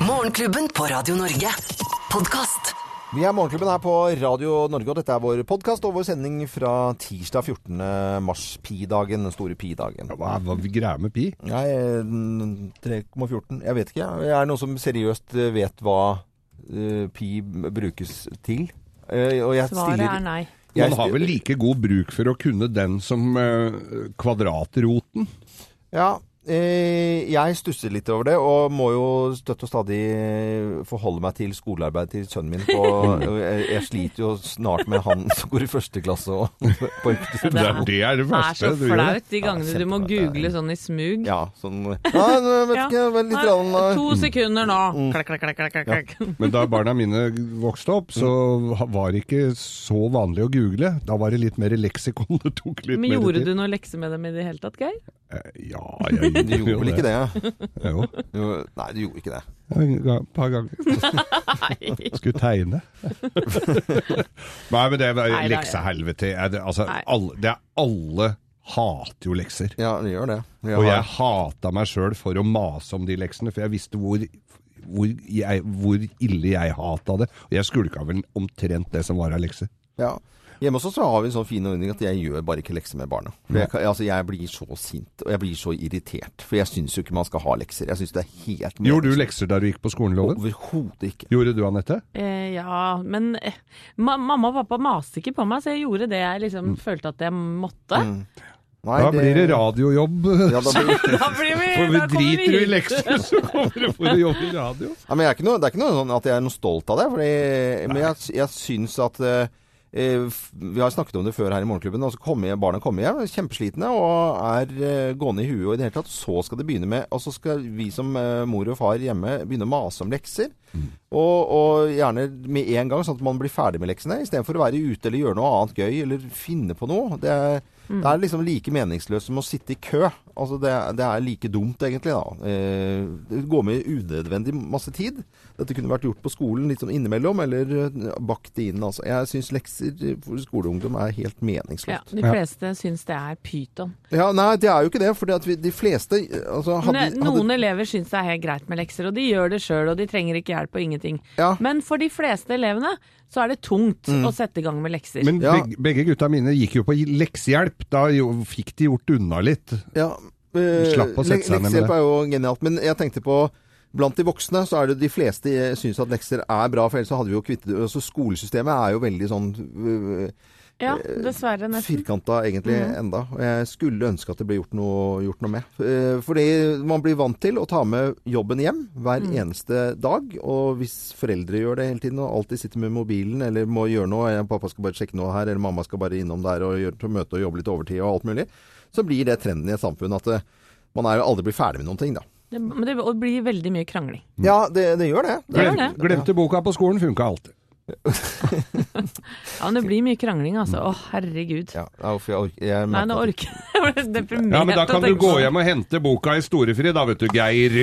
Morgenklubben på Radio Norge. Podkast. Vi er Morgenklubben her på Radio Norge, og dette er vår podkast og vår sending fra tirsdag 14. mars, pi-dagen, den store pi-dagen. Hva hva vi greier med pi? Nei, mm, 3,14. Jeg vet ikke. Jeg er noen som seriøst vet hva uh, pi brukes til. Uh, og jeg Svaret stiller- er nei. Man har vel like god bruk for å kunne den som uh, kvadratroten? Ja, jeg stusser litt over det, og må jo støtt og stadig forholde meg til skolearbeid til sønnen min. På, jeg, jeg sliter jo snart med han som går i første klasse og på en Det Det er- det er det Det er så flaut de Ja, du må google sånn i smug. Ja, sånn Nei, vet ikke, vel litt Nei, rann, eh, To sekunder nå. Mm. Klak, klak, klak, klakk. Men da barna mine vokste opp, så var det ikke så vanlig å google. Da var det litt mer leksikon det tok litt Men mer gjorde tid. du noe lekse med dem i det hele tatt, Geir? Eh, Ja, jeg Du gjorde vel ikke det? Jo, Jo, nei, du gjorde ikke det. ga- par ganger. Nei. Skulle tegne. Nei, men det er leksehelvete. Altså, alle, det er alle hater jo lekser. Ja, det gjør det. Jeg Og jeg hata meg sjøl for å mase om de leksene, for jeg visste hvor, hvor, jeg, hvor ille jeg hata det. Og jeg skulka vel omtrent det som var av lekser. Ja. Hjemme også så har vi en sånn fin ordning at jeg gjør bare ikke lekser med barna. For jeg, altså, jeg blir så sint, og jeg blir så irritert. For jeg syns jo ikke man skal ha lekser. Jeg syns det er helt mye. Gjorde du lekser da du gikk på skolen, Loven? Overhodet ikke. Gjorde du, Anette? Eh, ja, men eh, ma mamma og pappa maste ikke på meg, så jeg gjorde det jeg liksom følte at jeg måtte. Mm. Nei, Da blir det radiojobb. Ja, da blir, Da blir vi, For vi da driter jo i lekser, så kommer du for å jobbe i radio. Ja, men jeg er ikke noe, det er ikke noe sånn at jeg er noe stolt av det. Fordi, men jeg, jeg syns at f- Vi har snakket om det før her i Morgenklubben. Altså kom kommer barna kommer hjem kjempeslitne og er eh, gående i huet. Og i det hele tatt så skal det begynne med Og så skal vi som eh, mor og far hjemme begynne å mase om lekser. Og, og gjerne med en gang, sånn at man blir ferdig med leksene. Istedenfor å være ute eller gjøre noe annet gøy eller finne på noe. Det er, det er liksom like meningsløst som å sitte i kø. Altså det, er- det er like dumt, egentlig. da. Eh, det går med unødvendig masse tid. Dette kunne vært gjort på skolen litt sånn innimellom, eller eh, bakt inn. Altså. Jeg syns lekser for skoleungdom er helt Ja, meningsløst. de fleste syns det er pyton. Ja, Nei, det er jo ikke det. For de fleste eh, altså, hadde, Noen elever syns det er helt greit med lekser, og de gjør det sjøl, og de trenger ikke hjelp og ingenting. Ja. Men for de fleste elevene så er det tungt å sette i gang med lekser. Men Ja. begge, begge gutta mine gikk jo på leksehjelp. Da jo, fikk de gjort unna litt. Ja, eh, Slapp å sette seg ned med Leksehjelp det. er jo genialt. Men jeg tenkte på Blant de voksne så er det de fleste syns at lekser er bra, for ellers så hadde vi jo kvittet det. Altså, skolesystemet er jo veldig sånn øh, Ja, dessverre, nesten. firkanta egentlig mm. enda. Og jeg skulle ønske at det ble gjort noe, gjort noe med. Eh, Fordi man blir vant til å ta med jobben hjem hver Mm. eneste dag. Og hvis foreldre gjør det hele tiden og alltid sitter med mobilen eller må gjøre noe, eh, pappa skal bare sjekke noe her, eller mamma skal bare innom der og gjøre til møte og jobbe litt overtid og alt mulig, så blir det trenden i et samfunn at eh, man er jo aldri blir ferdig med noen ting, da. Det, men det blir veldig mye krangling. Ja, det, det gjør det. Det gjør det. glemte boka på skolen, funka alltid. Ja, men det blir mye krangling, altså. Å, herregud. Ja, uff, jeg orker, jeg Nei, nå orker jeg. Jeg ble deprimert. Ja, men da kan du gå hjem og hente boka i storefri, da vet du, Geir.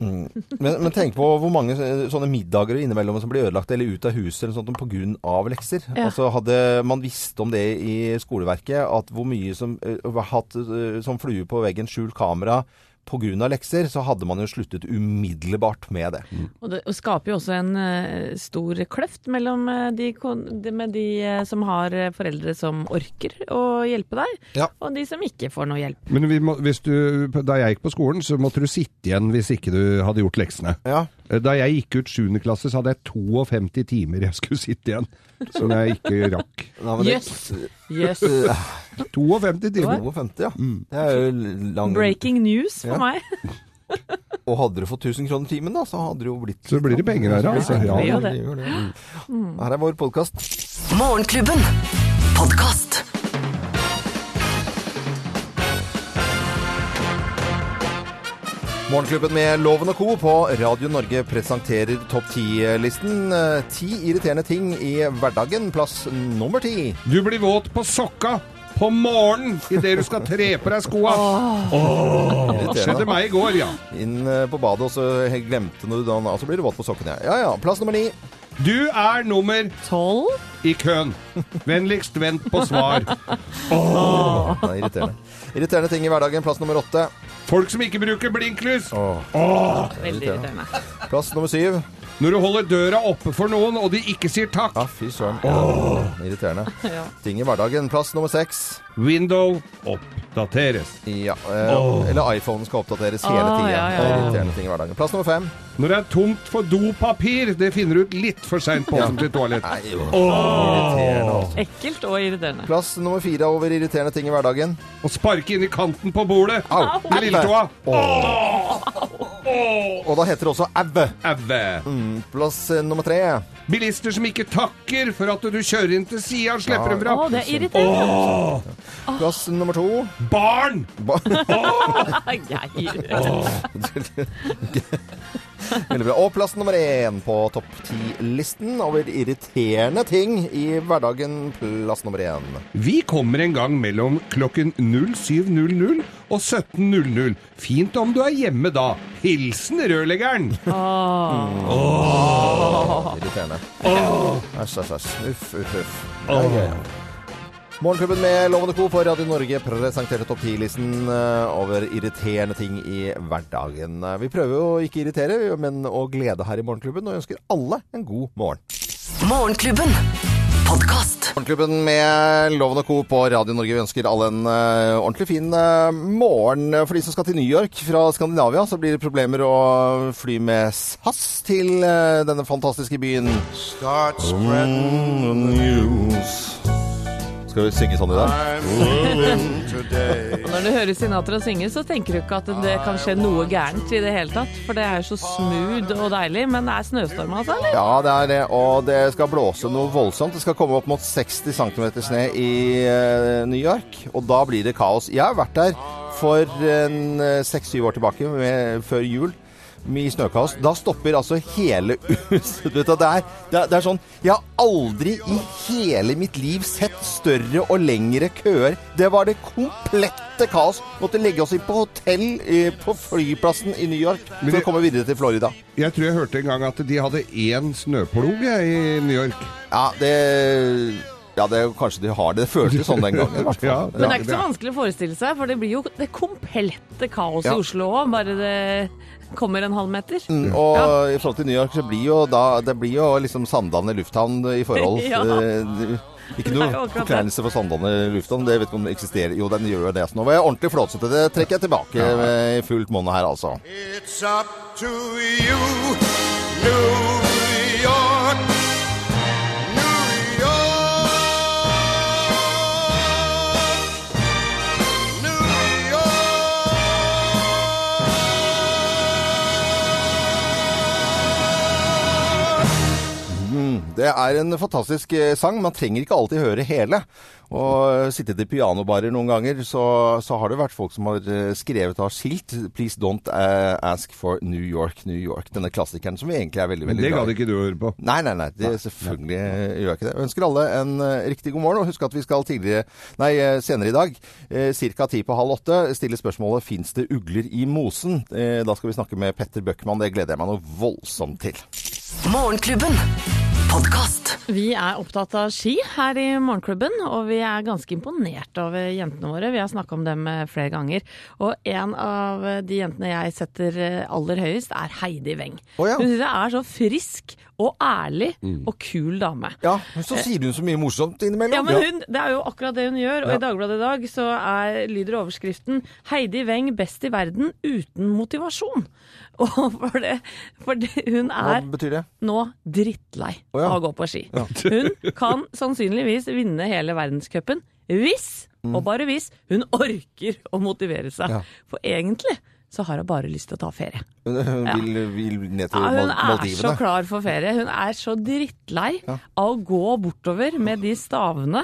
Men, men tenk på hvor mange eh, sånne middager innimellom som blir ødelagt eller ut av huset eller sånt av lekser. Ja. Altså Hadde man visst om det i skoleverket, at hvor mye som uh, hatt uh, som flue på veggen skjult kamera av lekser, så hadde man jo sluttet umiddelbart med det. Og det skaper jo også en uh, stor kløft mellom eh, de, de, med de uh, som har foreldre som orker å hjelpe deg, Ja. og de som ikke får noe hjelp. Men vi må, hvis du, da jeg gikk på skolen, så måtte du sitte igjen hvis ikke du hadde gjort leksene. Ja, Da jeg gikk ut 7. klasse, så hadde jeg 52 timer jeg skulle sitte igjen. Som jeg ikke rakk. Yes. Jøss. 52 timer. 52, ja. Det er jo lang Breaking news for Ja. meg. Og hadde du fått 1000 kroner timen, da, så hadde det jo blitt Så blir det penger her, altså. Ja, det det. gjør det. Her er vår podkast. Morgenklubben. Podkast. Morgenklubben med Loven og Co. på Radio Norge presenterer topp ti-listen. Eh, Ti irriterende ting i hverdagen. Plass nummer ti. Du blir våt på sokka på morgenen idet du skal tre på deg skoa. Åh, skjedde meg i går, ja. Inn eh, på badet, og så glemte du den, og så blir du våt på sokkene. Ja ja. Plass nummer ni. Du er nummer Tolv? i køen. Vennligst vent på svar. Det er irriterende. Irriterende ting i hverdagen. Plass nummer åtte. Folk som ikke bruker blinklys. Åh. Veldig irriterende. Plass nummer syv. Når du holder døra oppe for noen, og de ikke sier takk. Ja, fy søren. Ja, irriterende. Ja. Ting i hverdagen. Plass nummer seks. Window oppdateres. Ja, eh, Eller iPhonen skal oppdateres hele Åh, tida. ja, ja, er ja. irriterende ting i hverdagen. Plass nummer fem. Når det er tomt for dopapir, det finner du ut litt for seint på offentlig toalett. Nei, jo. Irriterende. altså. Ekkelt og irriterende. Plass nummer fire over irriterende ting i hverdagen. Å sparke inn i kanten på bordet Au. med lilletåa. Og da heter det også aue. Aue. Mm, Plass eh, nummer tre. Bilister som ikke takker for at du kjører inn til sida og slipper dem Å, fra. det er irriterende. Plass nummer to. Barn! Ba- Jeg. Veldig bra. Og plass nummer én på topp ti-listen over irriterende ting i hverdagen. Plass nummer én. Vi kommer en gang mellom klokken 07.00 og 17.00. Fint om du er hjemme da. Hilsen rørleggeren. Irriterende. Æsj, æsj, æsj. Uff, uff, uff. Oh. ja, ja. Morgenklubben med Lovende Co. på Radio Norge presenterte topp 10-listen eh, over irriterende ting i hverdagen. Eh, Vi prøver jo ikke å irritere, men å glede her i Morgenklubben, og ønsker alle en god morgen. Morgenklubben. Podkast. Morgenklubben med Loven og Co. på Radio Norge. Vi ønsker alle en uh, ordentlig fin uh, morgen. For de som skal til New York fra Skandinavia, så blir det problemer å fly med SAS til uh, denne fantastiske byen. Start spreading the news. Skal vi synge sånn i dag? Når du hører Sinatra synge, så tenker du ikke at det kan skje noe gærent i det hele tatt. For det er jo så smooth og deilig. Men det er snøstorm altså, eller? Ja, det er det. Og det skal blåse noe voldsomt. Det skal komme opp mot 60 cm snø i eh, New York. Og da blir det kaos. Jeg har vært der for seks-syv år tilbake, med, før jul. Mye snøkaos. Da stopper altså hele huset. Du vet, det, er, det, er, det sånn Jeg har aldri i hele mitt liv sett større og lengre køer. Det var det komplette kaos. Måtte legge oss inn på hotell eh, på flyplassen i New York Men for å komme videre til Florida. Jeg tror jeg hørte en gang at de hadde én snøplog i New York. Ja, det ja, det, er jo kanskje de har det. Det føltes sånn den gangen. ja. Ja, Men det er ikke så vanskelig å forestille seg, for det blir jo det komplette kaoset Ja. i Oslo òg. Bare det kommer en halvmeter. Mm, Og i forhold til New York så blir jo da Det blir jo liksom Sandane lufthavn i forhold. Ja. Eh, Ikke noe forkleinelse for Sandane lufthavn. Det vet ikke om det eksisterer. Jo, den gjør det. Så nå var jeg ordentlig flåsete. Det trekker jeg tilbake i fullt monn her, altså. It's up to you, New det er en fantastisk eh, sang. Man trenger ikke alltid høre hele. Og sittet i pianobarer noen ganger, så, så har det vært folk som har skrevet skrevet av skilt 'Please don't eh, ask for New York, New York'. Denne klassikeren som vi egentlig er veldig, Men veldig det glad gadd i. ikke du høre på. Nei, nei, nei. Det, selvfølgelig nei. gjør jeg ikke det. Jeg ønsker alle en eh, riktig god morgen. Og husk at vi skal tidligere, nei, eh, senere i dag, eh, ca. ti på halv åtte, stille spørsmålet 'Fins det ugler i mosen?' Eh, da skal vi snakke med Petter Bøckmann. Det gleder jeg meg noe voldsomt til. Morgenklubben. Podkast. Vi er opptatt av ski her i Morgenklubben, og vi er ganske imponert over jentene våre. Vi har snakka om dem eh, flere ganger. Og en av de jentene jeg setter eh, aller høyest, er Heidi Weng. Oh, ja. Hun synes jeg er så frisk og ærlig og kul dame. Ja, men så sier hun så mye morsomt innimellom. Ja, men hun, Det er jo akkurat det hun gjør. Og Ja. i Dagbladet i dag så er, lyder overskriften 'Heidi Weng best i verden uten motivasjon'. For det, for det, hun er nå drittlei Å ja. av å gå på ski. Hun kan sannsynligvis vinne hele verdenscupen hvis, og bare hvis, hun orker å motivere seg. Mm. Ja. For egentlig så har hun bare lyst til å ta ferie. Hun hun vil, vil ned til Ja, hun Mal- er så klar for ferie. Hun er så drittlei av å gå bortover med de stavene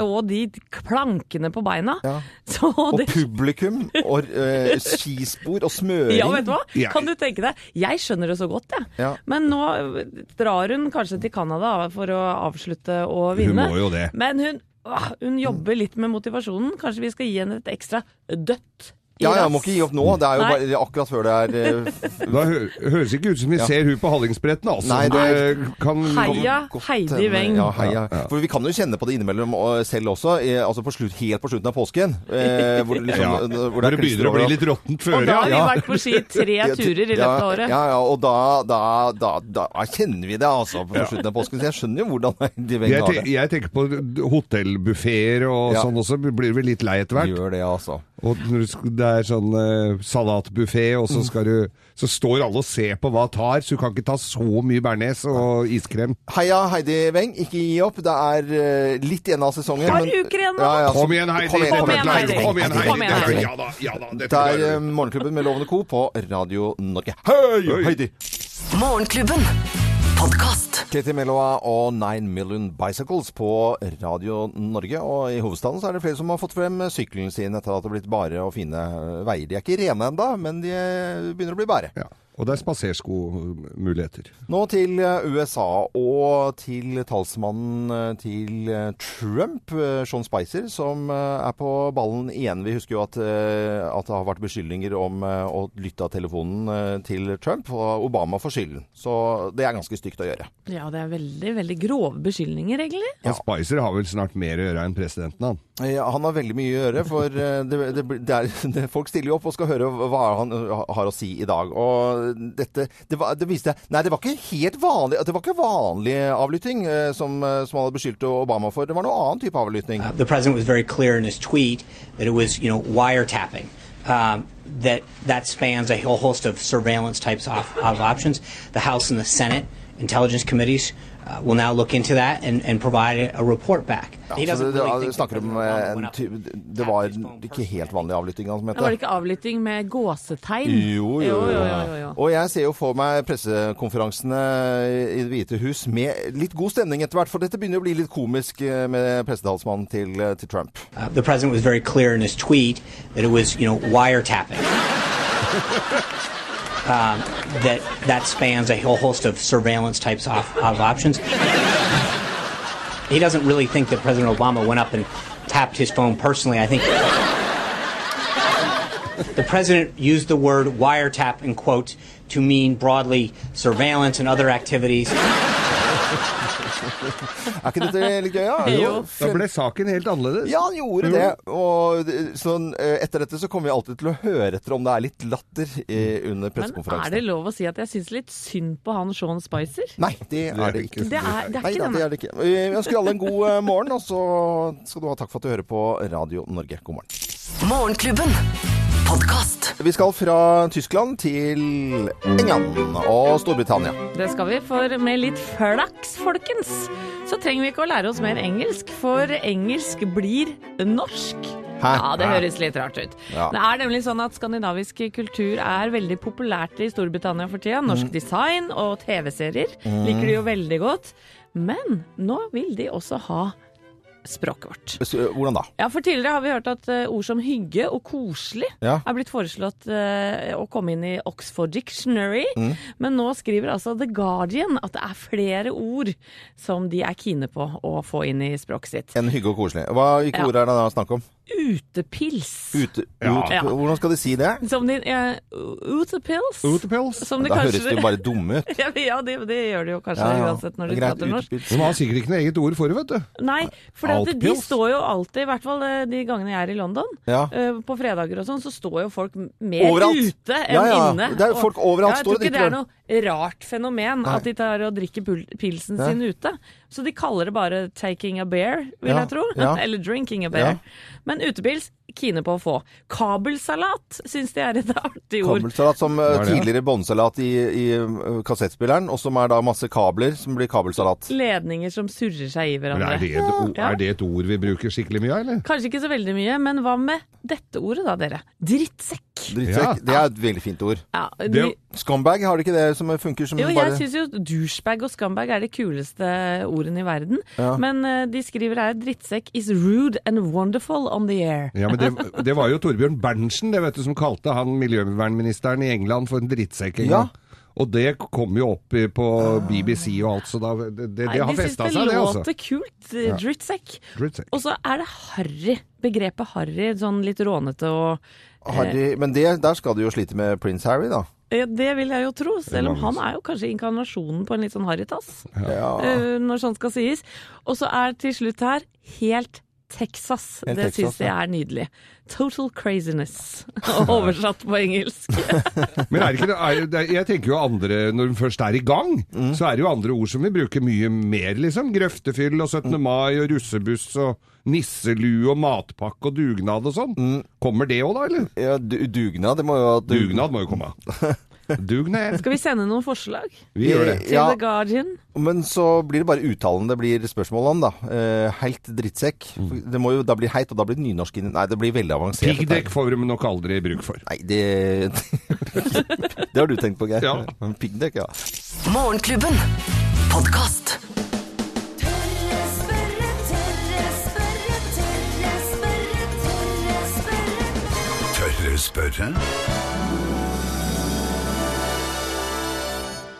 og de plankene på beina. Mm. Ja. Så Og det, publikum, og eh, skispor og smøring. ja, vet du hva? Kan du tenke deg? Jeg skjønner det så godt, jeg. Ja. Men nå drar hun kanskje til Canada for å avslutte å vinne. Hun må jo det. Men hun, åh, hun jobber litt med motivasjonen. Kanskje vi skal gi henne et ekstra dødt Ja, ja, må ikke gi opp nå. Det er jo bare akkurat før det er eh, Da hø høres ikke ut som vi Ja. ser hun på Hallingsbretten, altså. Nei, det kan Heia godt Heidi. Weng. Ja, heia. For vi kan jo kjenne på det innimellom og selv også, eh, altså på slutt, helt på slutten av påsken. Eh, hvor, liksom, Ja. hvor det, det begynner å bli litt råttent Og da har vi ja. vært på ski tre turer i løpet av året. Ja, ja, og da, da, da, da kjenner vi det altså på slutten av påsken. Så jeg skjønner jo hvordan Heidi Weng har det. jeg tenker på hotellbuffeer og Ja. sånn også, blir vi litt lei etter hvert. Gjør det, altså. Og når det er sånn uh, salatbuffé, og så, skal du, så står alle og ser på hva tar, så du kan ikke ta så mye bearnés og iskrem. Heia Heidi Weng, ikke gi opp. Det er uh, litt igjen av sesongen. Par men- uker igjen nå. Ja, ja, så- Kom igjen, Heidi! Kom igjen, Kom igjen, Heidi. Kom igjen, Heidi! Kom igjen, Heidi. Ja da, ja da. Dette Det er eh. Morgenklubben med Lovende Co. på Radio Norge. Hei, Heidi! Morgenklubben. Podkast. Katie Melloa og Nine Million Bicycles på Radio Norge. Og i hovedstaden så er det flere som har fått frem sykkelen sin etter at det har blitt bare og fine veier. De er ikke rene ennå, men de begynner å bli bare. Ja. Og det er spaserskomuligheter. Nå til eh, USA og til talsmannen eh, til eh, Trump, Sean Spicer, som er på ballen igjen. Vi husker jo at, at det har vært beskyldninger om å lytte av telefonen til Trump, og Obama får skylden. Så det er ganske stygt å gjøre. Ja, det er veldig, veldig grove beskyldninger, egentlig. Ja, Spicer har vel snart mer å gjøre enn presidenten, han. Ja, Han har veldig mye å gjøre, for det, det, det er, folk stiller jo opp og skal høre hva han har å si i dag. Og dette Det, var, det viste Nei, det var ikke helt vanlig Det var ikke vanlig avlytting eh, som, eh, som hadde beskyldt Obama for. Det var noe annen type avlytting. Uh, the president was very clear tweet that it was, you know, wiretapping. Um, that that spans a whole host of surveillance types of, of options. The House and the Senate intelligence committees uh, will now look into that and, and provide a, report back. Ja, så doesn't det, det, snakker om eh, en ty Det var ikke helt vanlig avlytting, han som Det var ikke avlytting med gåsetegn. Jo, jo, jo, jo. jo, jo, jo. Og jeg ser jo for meg pressekonferansene i Det hvite hus med litt god stemning etter hvert, for dette begynner å bli litt komisk eh, med pressetalsmannen til, eh, til Trump. Uh, the president was very clear in his tweet that it was, you know, wiretapping. um, that that spans a whole host of surveillance types of, of options. He doesn't really think that President Obama went up and tapped his phone personally. I think the president used the word wiretap in quote to mean broadly surveillance and other activities. Er ikke dette litt gøy? Ja? Jo. Da ble saken helt annerledes. Ja, han gjorde det. Og det- sånn, eh, etter dette så kommer vi alltid til å høre etter om det er litt latter under under Men er det lov å si at jeg syns litt synd på han Sean Spicer? Nei, det er det ikke. Det er, det er Nei, ikke da, det. er det ikke. Vi ønsker alle en god eh, morgen, og så skal du ha takk for at du hører på Radio Norge. God morgen. Morgenklubben. Podkast. Vi skal fra Tyskland til England og Storbritannia. Det skal vi, for med litt flaks, folkens, så trenger vi ikke å lære oss mer engelsk, for engelsk blir norsk. Hæ? Ja, det høres litt rart ut. Ja. Det er nemlig sånn at skandinavisk kultur er veldig populært i Storbritannia for tida. Norsk Mm. design og TV-serier liker de jo veldig godt. Men nå vil de også ha språket vårt. Så, Hvordan da? Ja, for tidligere har vi hørt at ord som hygge og koselig Ja. er blitt foreslått uh, å komme inn i Oxford Dictionary. Mm. Men nå skriver altså The Guardian at det er flere ord som de er kine på å få inn i språket sitt. En hygge og koselig. Hva, hvilke Ja. ord er det da snakk om? Utepils. Ute, Ja. ut, Ja. Hvordan skal de si det? Som de ja, Utepils. Utepils. Som de Da høres det de bare dumme ut. Ja, ja, det, det gjør de jo kanskje Ja, ja. uansett når de prater norsk. De har sikkert ikke noe eget ord for det, vet du. Nei, for de står jo alltid, i hvert fall eh, de gangene jeg er i London, Ja. eh, på fredager og sånn, så står jo folk mer Overalt. ute enn Ja, ja. inne. Det er folk overalt ja, jeg står og tror ikke det er noe rart fenomen Nei. at de tar og drikker pilsen Nei. sin ute. Så de kaller det bare 'taking a bear', vil Ja, jeg tro. ja. Eller 'drinking a bear'. Ja. Men utepils, kine på å få. Kabelsalat syns de er et artig ord. Kabelsalat som det? tidligere båndsalat i, i uh, kassettspilleren, og som er da masse kabler som blir kabelsalat. Ledninger som surrer seg i hverandre. er det, et ord, Ja. er det et ord vi bruker skikkelig mye av, eller? Kanskje ikke så veldig mye, men hva med dette ordet da, dere? Drittsekk. Drittsekk. Ja. Det er et veldig fint ord. Ja, de, Scumbag, har det ikke det som funker som jo, jeg bare syns jo douchebag og scumbag er de kuleste ordene i verden. Ja. Men uh, de skriver her 'drittsekk is rude and wonderful on the air'. Ja, men det, det var jo Torbjørn Berntsen det vet du, som kalte han miljøvernministeren i England for en drittsekk Ja. Og det kom jo opp på BBC og alt, så da, det, det, Nei, det har de syns festa det seg, det, altså. låter kult. eh, Drittsekk. Drittsekk. Og så er det harry. Begrepet harry, sånn litt rånete og Harry, men det, der skal du jo slite med prins Harry, da. Ja, Det vil jeg jo tro, selv om han er jo kanskje inkarnasjonen på en litt sånn harrytass. Ja. eh, når sånt skal sies. Og så er til slutt her helt Texas. En det syns jeg er nydelig. Total craziness. Oversatt på engelsk. Men er det ikke det, er, det, er- jeg tenker jo andre, når den først er i gang, Mm. så er det jo andre ord som vi bruker mye mer, liksom. Grøftefyll og 17. mai og russebuss og nisselue og matpakke og dugnad og sånn. Mm. Kommer det òg da, eller? Ja, du, dugnad, det må jo Dugnad må jo komme. Dugnad. Skal vi sende noen forslag Vi gjør det. til Ja, The Guardian? men så blir det bare uttalen det blir spørsmål om, da. Eh, helt drittsekk. Det må jo da bli heit, og da blir det nynorsk inn. Nei, det blir veldig avansert. Piggdekk får vi nok aldri bruk for. Nei, det Det har du tenkt på, Geir. Ja. Piggdekk, ja. Morgenklubben. spørre. Tørre spørre,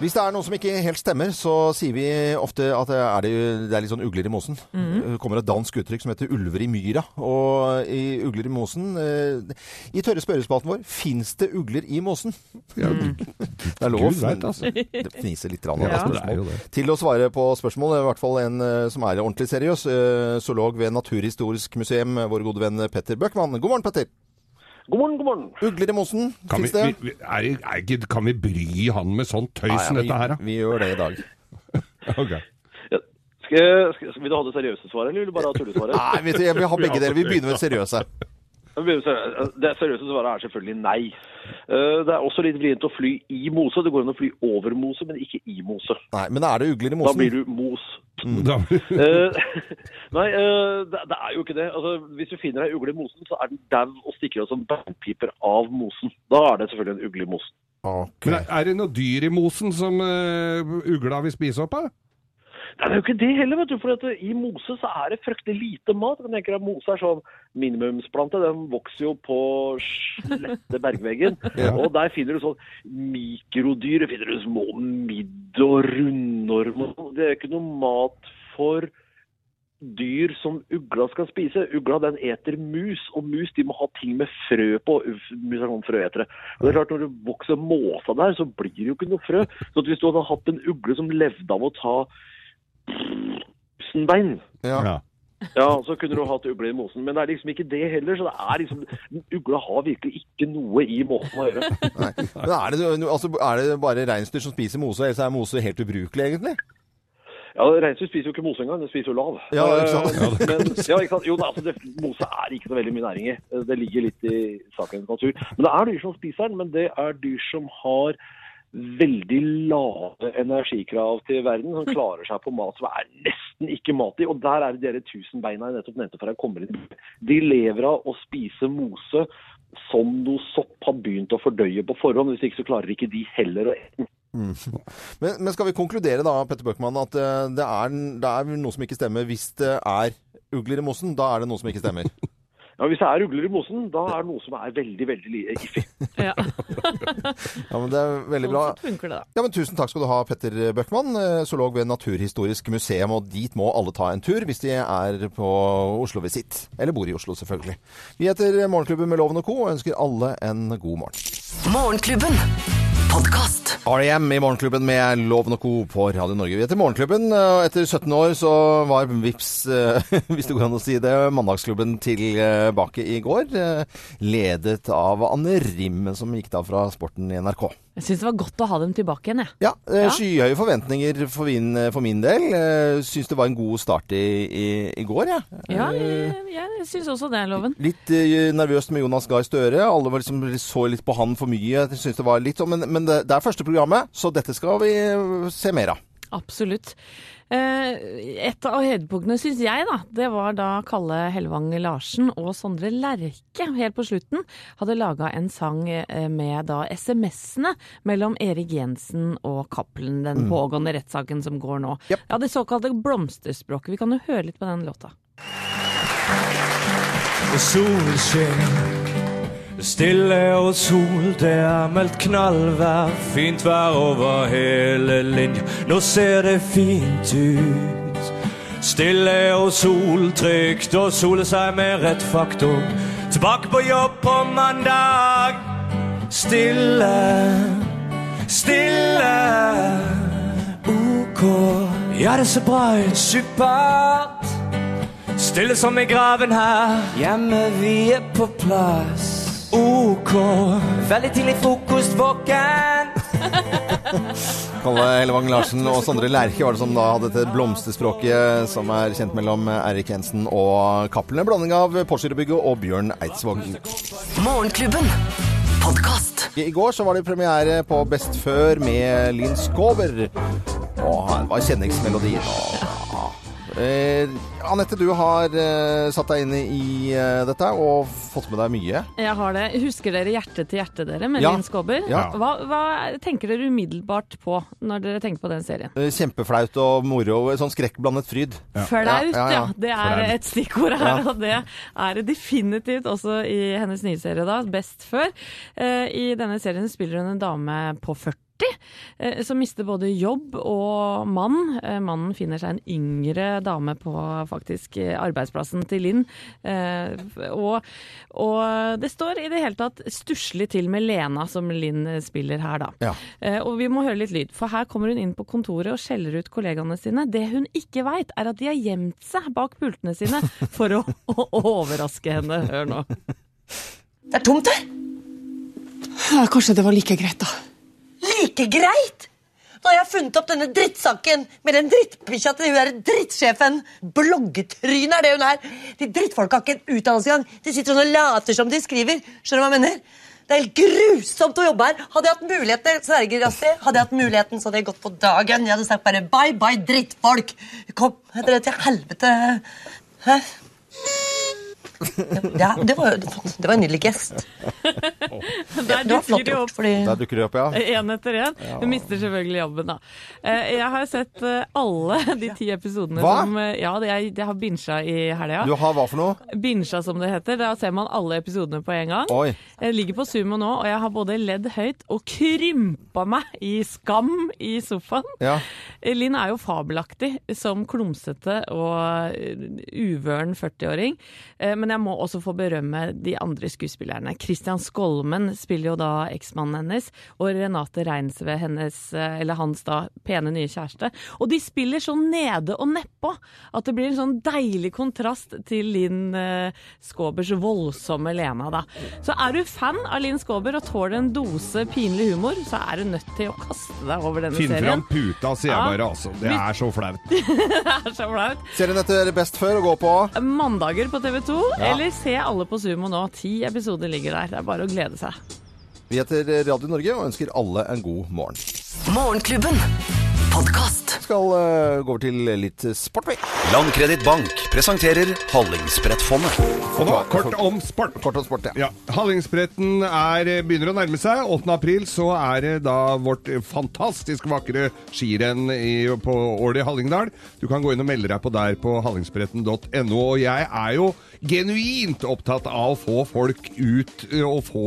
Hvis det er noe som ikke helt stemmer, så sier vi ofte at det er, det, det er litt sånn ugler i mosen. Det kommer et dansk uttrykk som heter 'ulver i myra'. Og i ugler i mosen eh, I tørre spørrespalten vår fins det ugler i mosen. Ja, Det er lov. Gud vet, men altså. Det fniser litt. Rann, Ja. spørsmål. Til å svare på spørsmål, i hvert fall en eh, som er ordentlig seriøs. eh, Zoolog ved Naturhistorisk museum, vår gode venn Petter Bøckmann. God morgen, Petter. God morgen, god morgen. Ugler i mosen, Kan vi, fins det? vi, er, er, er, kan vi bry han med sånn tøys som dette her, da? vi, vi gjør det i dag. Ok. Ja, skal, skal, vil du ha det seriøse svaret, eller vil du bare ha tullesvaret? Nei, vet du, jeg vil ha begge dere. Vi begynner med det seriøse. Det seriøse svaret er selvfølgelig nei. Eh, Det er også litt vrient å fly i mose. Det går an å fly over mose, men ikke i mose. Nei, men er det ugler i Da blir du mos. Eh, nei, eh, det, det er jo ikke det. Altså, hvis du finner ei ugle i mosen, så er den dau og stikker av som beinpiper av mosen. Da er det selvfølgelig en ugle i mosen. Okay. men er, er det noe dyr i mosen som uh, ugla vil spise opp av? Det er jo ikke det heller, vet du. For i mose så er det fryktelig lite mat. Jeg tenker at Mose er sånn minimumsplante. Den vokser jo på slette bergveggen. Og der finner du sånn mikrodyr. Finner du små midd- og rundormer. Det er ikke noe mat for dyr som ugla skal spise. Ugla den eter mus, og mus de må ha ting med frø på. Mus er sånn frøetere. Og det er klart Når det vokser måsa der, så blir det jo ikke noe frø. Så hvis du hadde hatt en ugle som levde av å ta tusenbein, Ja. Ja. ja, så kunne du hatt ugle i mosen. Men det er liksom ikke det heller. Så det er liksom Ugla har virkelig ikke noe i måsen å gjøre. Nei. Men er det, altså, er det bare reinsdyr som spiser mose, ellers er mose helt ubrukelig, egentlig? Ja, Reinsdyr spiser jo ikke mose engang, den spiser jo lav. Ja, ikke sant? Eh, Men, ja, ikke sant? Jo, altså, det, mose er ikke så veldig mye næring i. Det ligger litt i sakens natur. Men det er dyr som spiser den, men det er dyr som har veldig lave energikrav til verden, som klarer seg på mat som er nesten ikke mat i. Og der er det dere tusen beina jeg nettopp nevnte for jeg kommer inn. De lever av å spise mose som noe sopp har begynt å fordøye på forhånd. Hvis ikke så klarer ikke de heller å ete den. Men, men skal vi konkludere da, Petter Bøckmann, at eh, det er, det er noe som ikke stemmer hvis det er ugler i mosen? Da er det noe som ikke stemmer. Ja, Hvis det er ugler i mosen, da er det noe som er veldig veldig iffy. Ja, Ja, men det er veldig bra. sånn funker det, da. Ja, men Tusen takk skal du ha, Petter Bøckmann, eh, zoolog ved Naturhistorisk museum. Og dit må alle ta en tur hvis de er på Oslo-visitt. Eller bor i Oslo, selvfølgelig. Vi heter Morgenklubben med Loven og Co. og ønsker alle en god morgen. Morgenklubben. Podkast. R.E.M. i Morgenklubben med Loven og Co. på Radio Norge. Vi heter Morgenklubben, og etter 17 år så var Vips, eh, hvis det går an å si det, mandagsklubben tilbake i går. eh, Ledet av Anne Rim, som gikk da fra sporten i NRK. Jeg syns det var godt å ha dem tilbake igjen, jeg. Ja, eh, Ja. skyhøye forventninger for min, for min del. Eh, Syns det var en god start i, i, i går, jeg. Ja, jeg, jeg syns også det, Loven. Litt eh, nervøst med Jonas Gahr Støre. Alle var liksom, så litt på han for mye. Jeg synes det var litt sånn, Men, men det, det er første programmet, så dette skal vi eh, se mer av. Absolutt. Eh, et av høydepunktene, syns jeg, da, det var da Kalle Hellevang Larsen og Sondre Lerche helt på slutten hadde laga en sang eh, med da SMS-ene mellom Erik Jensen og Cappelen, den pågående rettssaken som går nå. Yep. Ja, Det såkalte blomsterspråket. Vi kan jo høre litt på den låta. Solen skinner, Stille og sol, det er meldt knallvær. Fint vær over hele linja. Nå ser det fint ut. Stille og sol, trygt å sole seg med rett faktor. Tilbake på jobb på mandag. Stille, stille. Ok. Ja, det ser bra ut. Supert. Stille som i graven her. Hjemme, vi er på plass. Ok. Veldig tidlig frokost, våken. Kalle Hellevang Larsen og Sondre Lerche var det som da hadde dette blomsterspråket som er kjent mellom Eirik Jensen og Cappelen. Blanding av Porsgrunn og Bjørn Eidsvåg. Morgenklubben. Podcast. I går så var det premiere på Best før med Linn Skåber. Og her var kjenningsmelodien. Og, eh, Anette, du har eh, satt deg inn i eh, dette og fått med deg mye. Jeg har det. Husker dere Hjerte til hjerte, dere, med Ja. Linn Skåber? Ja. Hva, hva tenker dere umiddelbart på når dere tenker på den serien? Eh, Kjempeflaut og moro. Sånn skrekkblandet fryd. Flaut, ja, Ja, ja, ja. Det er Flaut. et stikkord her, Ja. og det er det definitivt også i hennes nye serie, da, Best før. Eh, I denne serien spiller hun en dame på 40. eh, Som mister både jobb og mann. Eh, Mannen finner seg en yngre dame på faktisk arbeidsplassen til Linn. Eh, Og, og det står i det hele tatt stusslig til med Lena, som Linn spiller her, da. Ja. Eh, Og vi må høre litt lyd, for her kommer hun inn på kontoret og skjeller ut kollegaene sine. Det hun ikke veit, er at de har gjemt seg bak pultene sine for å, å overraske henne. Hør nå. Det er tomt her. Ja, kanskje det var like greit, da. Like greit? Nå har jeg funnet opp denne drittsaken med den drittbikkja til hun drittsjefen. Bloggetryne er det hun er. De drittfolka har ikke en utdannelse engang. De sitter sånn og later som de skriver. Skjønner du hva jeg mener? Det er helt grusomt å jobbe her. Hadde jeg hatt muligheten, sverger Astrid, hadde jeg hatt muligheten, så hadde jeg gått på dagen. Jeg hadde sagt bare bye, bye, drittfolk. Kom, dere til helvete. Hæ? Ja, det var, det var en nydelig gest. Der dukker de opp. fordi Der dukker det opp, ja. Én etter én. Hun mister selvfølgelig jobben, da. Eh, Jeg har sett eh, alle de ti episodene Hva? som eh, Ja, det jeg, jeg har binsja i helga. Du har hva for noe? Binsja, som det heter. Da ser man alle episodene på en gang. Oi. Jeg ligger på Sumo nå, og jeg har både ledd høyt og krympa meg i skam i sofaen. Ja. Linn er jo fabelaktig som klumsete og uvøren 40-åring. Eh, Men jeg må også få berømme de andre skuespillerne. Christian Skolmen spiller jo da eksmannen hennes, og Renate Reinsve, hennes, eh, eller hans da pene nye kjæreste. Og de spiller så nede og nedpå at det blir en sånn deilig kontrast til Linn eh, Skåbers voldsomme Lena, da. Så er du fan av Linn Skåber og tåler en dose pinlig humor, så er du nødt til å kaste deg over denne Finn serien. fram puta, sier jeg Ja. bare. altså. Det er så flaut. Det er så flaut. Serien heter Best før å gå på. Mandager på TV 2, Ja. Eller se alle på Sumo nå. Ti episoder ligger der. Det er bare å glede seg. Vi heter Radio Norge og ønsker alle en god morgen. Morgenklubben. Podkast. Skal uh, gå over til litt sport, vi. Landkreditt Bank presenterer Hallingsbrettfondet. Og nå, kort om sport. Kort om sport, ja. Ja, Hallingsbretten er, begynner å nærme seg. 8. april så er det da vårt fantastisk vakre skirenn i, på Ål i Hallingdal. Du kan gå inn og melde deg på der på hallingsbretten.no. Og jeg er jo genuint opptatt av å få folk ut og få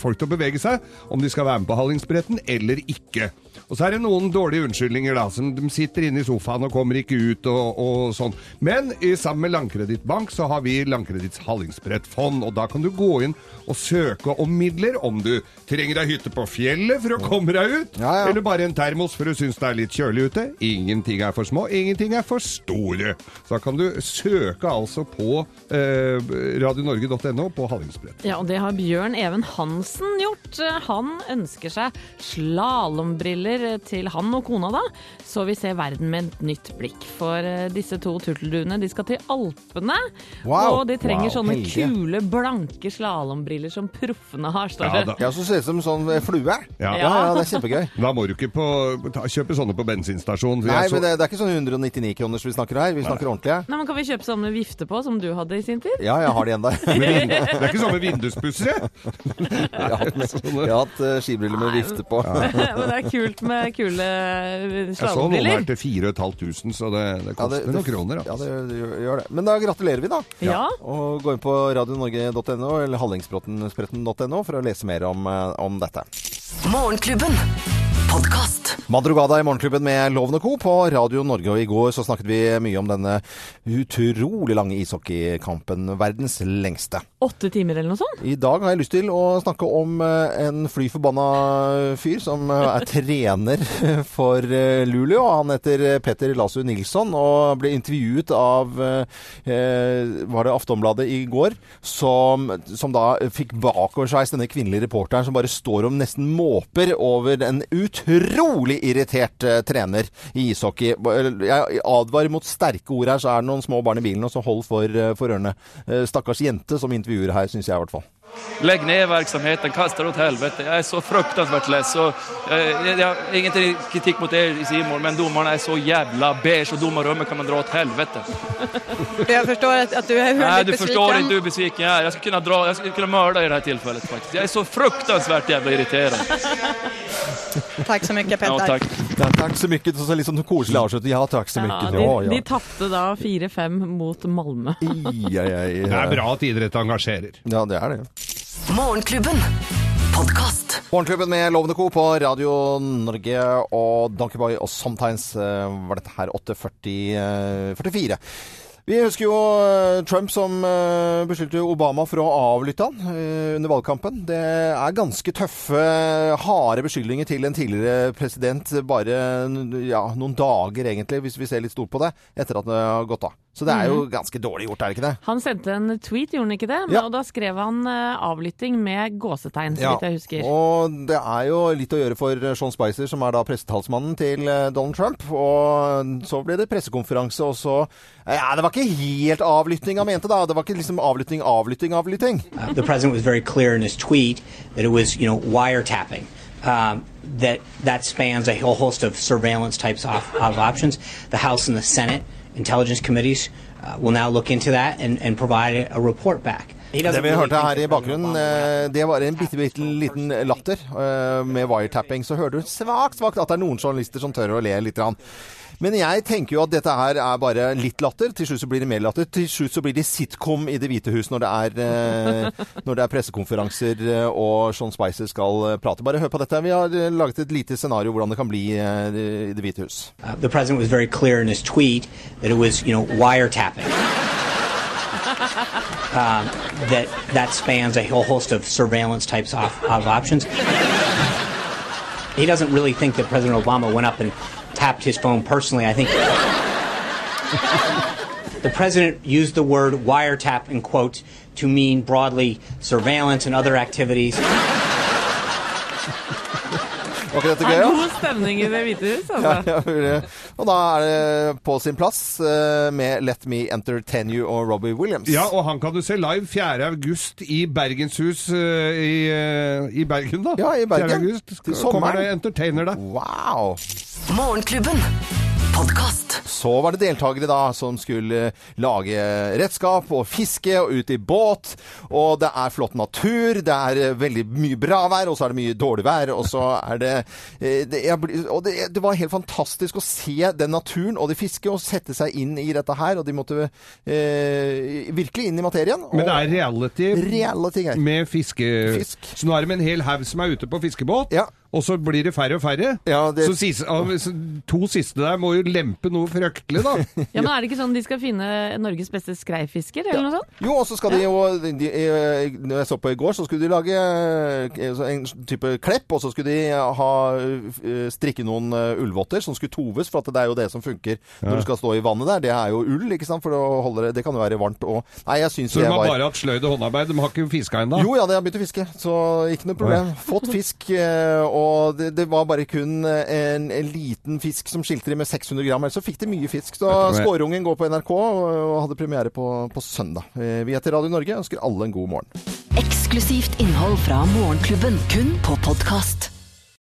folk til å bevege seg, om de skal være med på Hallingsbretten eller ikke. Og så er det noen dårlige unnskyldninger, da, som de sitter inne i sofaen og kommer ikke ut og, og sånn. Men i, sammen med Landkredittbank så har vi Landkreditts Hallingsbrettfond, og da kan du gå inn og søke om midler om du trenger ei hytte på fjellet for å komme deg ut, Ja, ja. eller bare en termos for du syns det er litt kjølig ute. Ingenting er for små, ingenting er for store. Så da kan du søke altså på eh, radionorge.no på Hallingsbrett. Ja, og det har Bjørn Even Hansen gjort. Han ønsker seg slalåmbriller til han og kona, da, så vi ser verden med et nytt blikk. For eh, disse to turtelduene de skal til Alpene, Wow. og de trenger Wow, sånne heldige. kule, blanke slalåmbriller som proffene har, står Ja, det. da. Ja, så ser det ut som sånn eh, flue. Ja. ja, ja, det er kjempegøy. Da må du ikke på, ta, kjøpe sånne på bensinstasjon. Nei, jeg så- men det, det er ikke sånn 199 kroners vi snakker her. Vi snakker ordentlige. Nei, men Kan vi kjøpe sånne med vifte på, som du hadde i sin tid? Ja, jeg har de der. Det er ikke sånne med jeg. Jeg har hatt, jeg har hatt eh, skibriller med vifte på. men det er kult. Med kule Jeg så noen her slalåmbriller. til 4500, så det, det Ja, koster det- noen kroner. Ja, Altså. det gjør- det. Men da gratulerer vi, da. Ja. Og gå inn på radionorge.no eller hallingsbråtenspretten.no for å lese mer om, eh, om dette. Morgenklubben. Madrugada i Morgenklubben med Loven og Co. på Radio Norge. Og i går så snakket vi mye om denne utrolig lange ishockeykampen. Verdens lengste. Åtte timer eller noe sånt? I dag har jeg lyst til å snakke om eh, en fly forbanna fyr som eh, er trener for eh, Luleå. Han heter Petter Lasu Nilsson og ble intervjuet av Var det Aftonbladet i går? Som, som da fikk bakoversveis denne kvinnelige reporteren som bare står om nesten måper over en utrolig irritert eh, trener i ishockey. Jeg advarer mot sterke ord her, så er det noen små barn i bilen, og så hold for, eh, for ørene. Eh, Stakkars jente som intervjuer her, syns jeg i hvert fall. Lägg ned verksamheten, kast det åt helvete. Jeg er så fryktelig less. Jeg, jeg, jag, jag har ingen kritikk mot er i Simon, men dommerne er så jævla beige og dommerrommet kan man dra åt helvete. Jeg forstår at, at du er Nej, du besviken. förstår du hur besviken jeg är. Jag skulle kunne, dra, jeg skulle kunna deg i dette tilfellet, faktisk. Jeg er så fryktelig jævla irriterende. Takk så mye, Petter. Ja, takk. Ja, takk så mye. Så litt sånn koselig avslutning. Ja, takk så mye. Ja, Ja, de, ja. de tapte da 4-5 mot Malmö. Ja, ja, ja. Det er bra at idrett engasjerer. Ja, det er det. Morgenklubben. Morgenklubben med Lovende Co. på Radio Norge og Donkeyboy og Sometimes eh, var dette her 8.44. Vi husker jo eh, Trump som eh, beskyldte Obama for å avlytte han eh, under valgkampen. Det er ganske tøffe, harde beskyldninger til en tidligere president bare ja, noen dager, egentlig, hvis vi ser litt stort på det, etter at det har gått av. Så det er jo ganske dårlig gjort, er det ikke det? Han sendte en tweet, gjorde han ikke det? Ja. Og da skrev han uh, avlytting med gåsetegn, så vidt jeg husker. Og det er jo litt å gjøre for Sean Spicer, som er da pressetalsmannen til eh, Donald Trump. Og så ble det pressekonferanse, og så Ja, det var ikke helt avlytting han mente, da. Det var ikke liksom avlytting, avlytting, avlytting. Uh, the president was very clear in his tweet that it was, you know, wiretapping. Um, that that spans a whole host of surveillance types of, of options. The House and the Senate intelligence committees uh, will now look into that and, and provide a, report back. Det vi hørte her i bakgrunnen, eh, det var en bitte, bitte liten latter eh, med wiretapping. Så hører du svakt, svakt at det er noen journalister som tør å le litt. Men jeg tenker jo at dette her er bare litt latter. Til slutt så blir det mer latter. Til slutt så blir det sitcom i Det hvite hus når det er, eh, når det er pressekonferanser eh, og Sean Spicer skal eh, prate. Bare hør på dette. Vi har laget et lite scenario hvordan det kan bli i Det hvite hus. Uh, the president was very clear in his tweet that it was, you know, wiretapping. Um, that that spans a whole host of surveillance types of, of options. He doesn't really think that President Obama went up and tapped his phone personally. I think the president used the word wiretap in quotes to mean broadly surveillance and other activities. Var ikke dette Det gøy? er god stemning i Det hvite hus, Ja, altså. ja, og da er det på sin plass eh, med Let Me Entertain You og Robbie Williams. Ja, og han kan du se live 4. august i Bergenshus eh, i, eh, i Bergen, da. Ja, i Bergen. 4. august Til kommer det entertainer der. Wow! Morgenklubben. Podkast. Så var det deltakere da som skulle lage redskap og fiske og ut i båt. Og det er flott natur, det er eh, veldig mye bra vær, og så er det mye dårlig vær. Og så er det, eh, det jeg Og det, det var helt fantastisk å se den naturen og det fisket, og sette seg inn i dette her. Og de måtte eh, virkelig inn i materien. Men det er reality, Reality med fiske... Fisk. Så nå er det med en hel haug som er ute på fiskebåt, Ja. Og så blir det færre og færre. Ja, det- Så siste, av, to siste der må jo lempe noe fryktelig, da. Ja, men Er det ikke sånn de skal finne Norges beste skreifisker, eller noe sånt? Jo, og så skal de jo de, de, Når jeg så på i går, så skulle de lage eh, en type klepp, og så skulle de ha eh, strikke noen eh, ullvotter som skulle toves, for at det er jo det som funker når du skal stå i vannet der. Det er jo ull, ikke sant, for å holde det Det kan jo være varmt og Nei, jeg syns Så de har var bare hatt sløyd og håndarbeid, de har ikke fiska ennå? jo, ja, de har begynt å fiske, så ikke noe problem. Fått fisk, eh, og det, det var bare kun eh, en, en liten fisk som skilte de med 600 gram. Ellers så fikk de mye fisk. Så Skårungen går på NRK og hadde premiere på, på søndag. Eh, Vi heter Radio Norge og ønsker alle en god morgen. Eksklusivt innhold fra Morgenklubben, kun på podkast.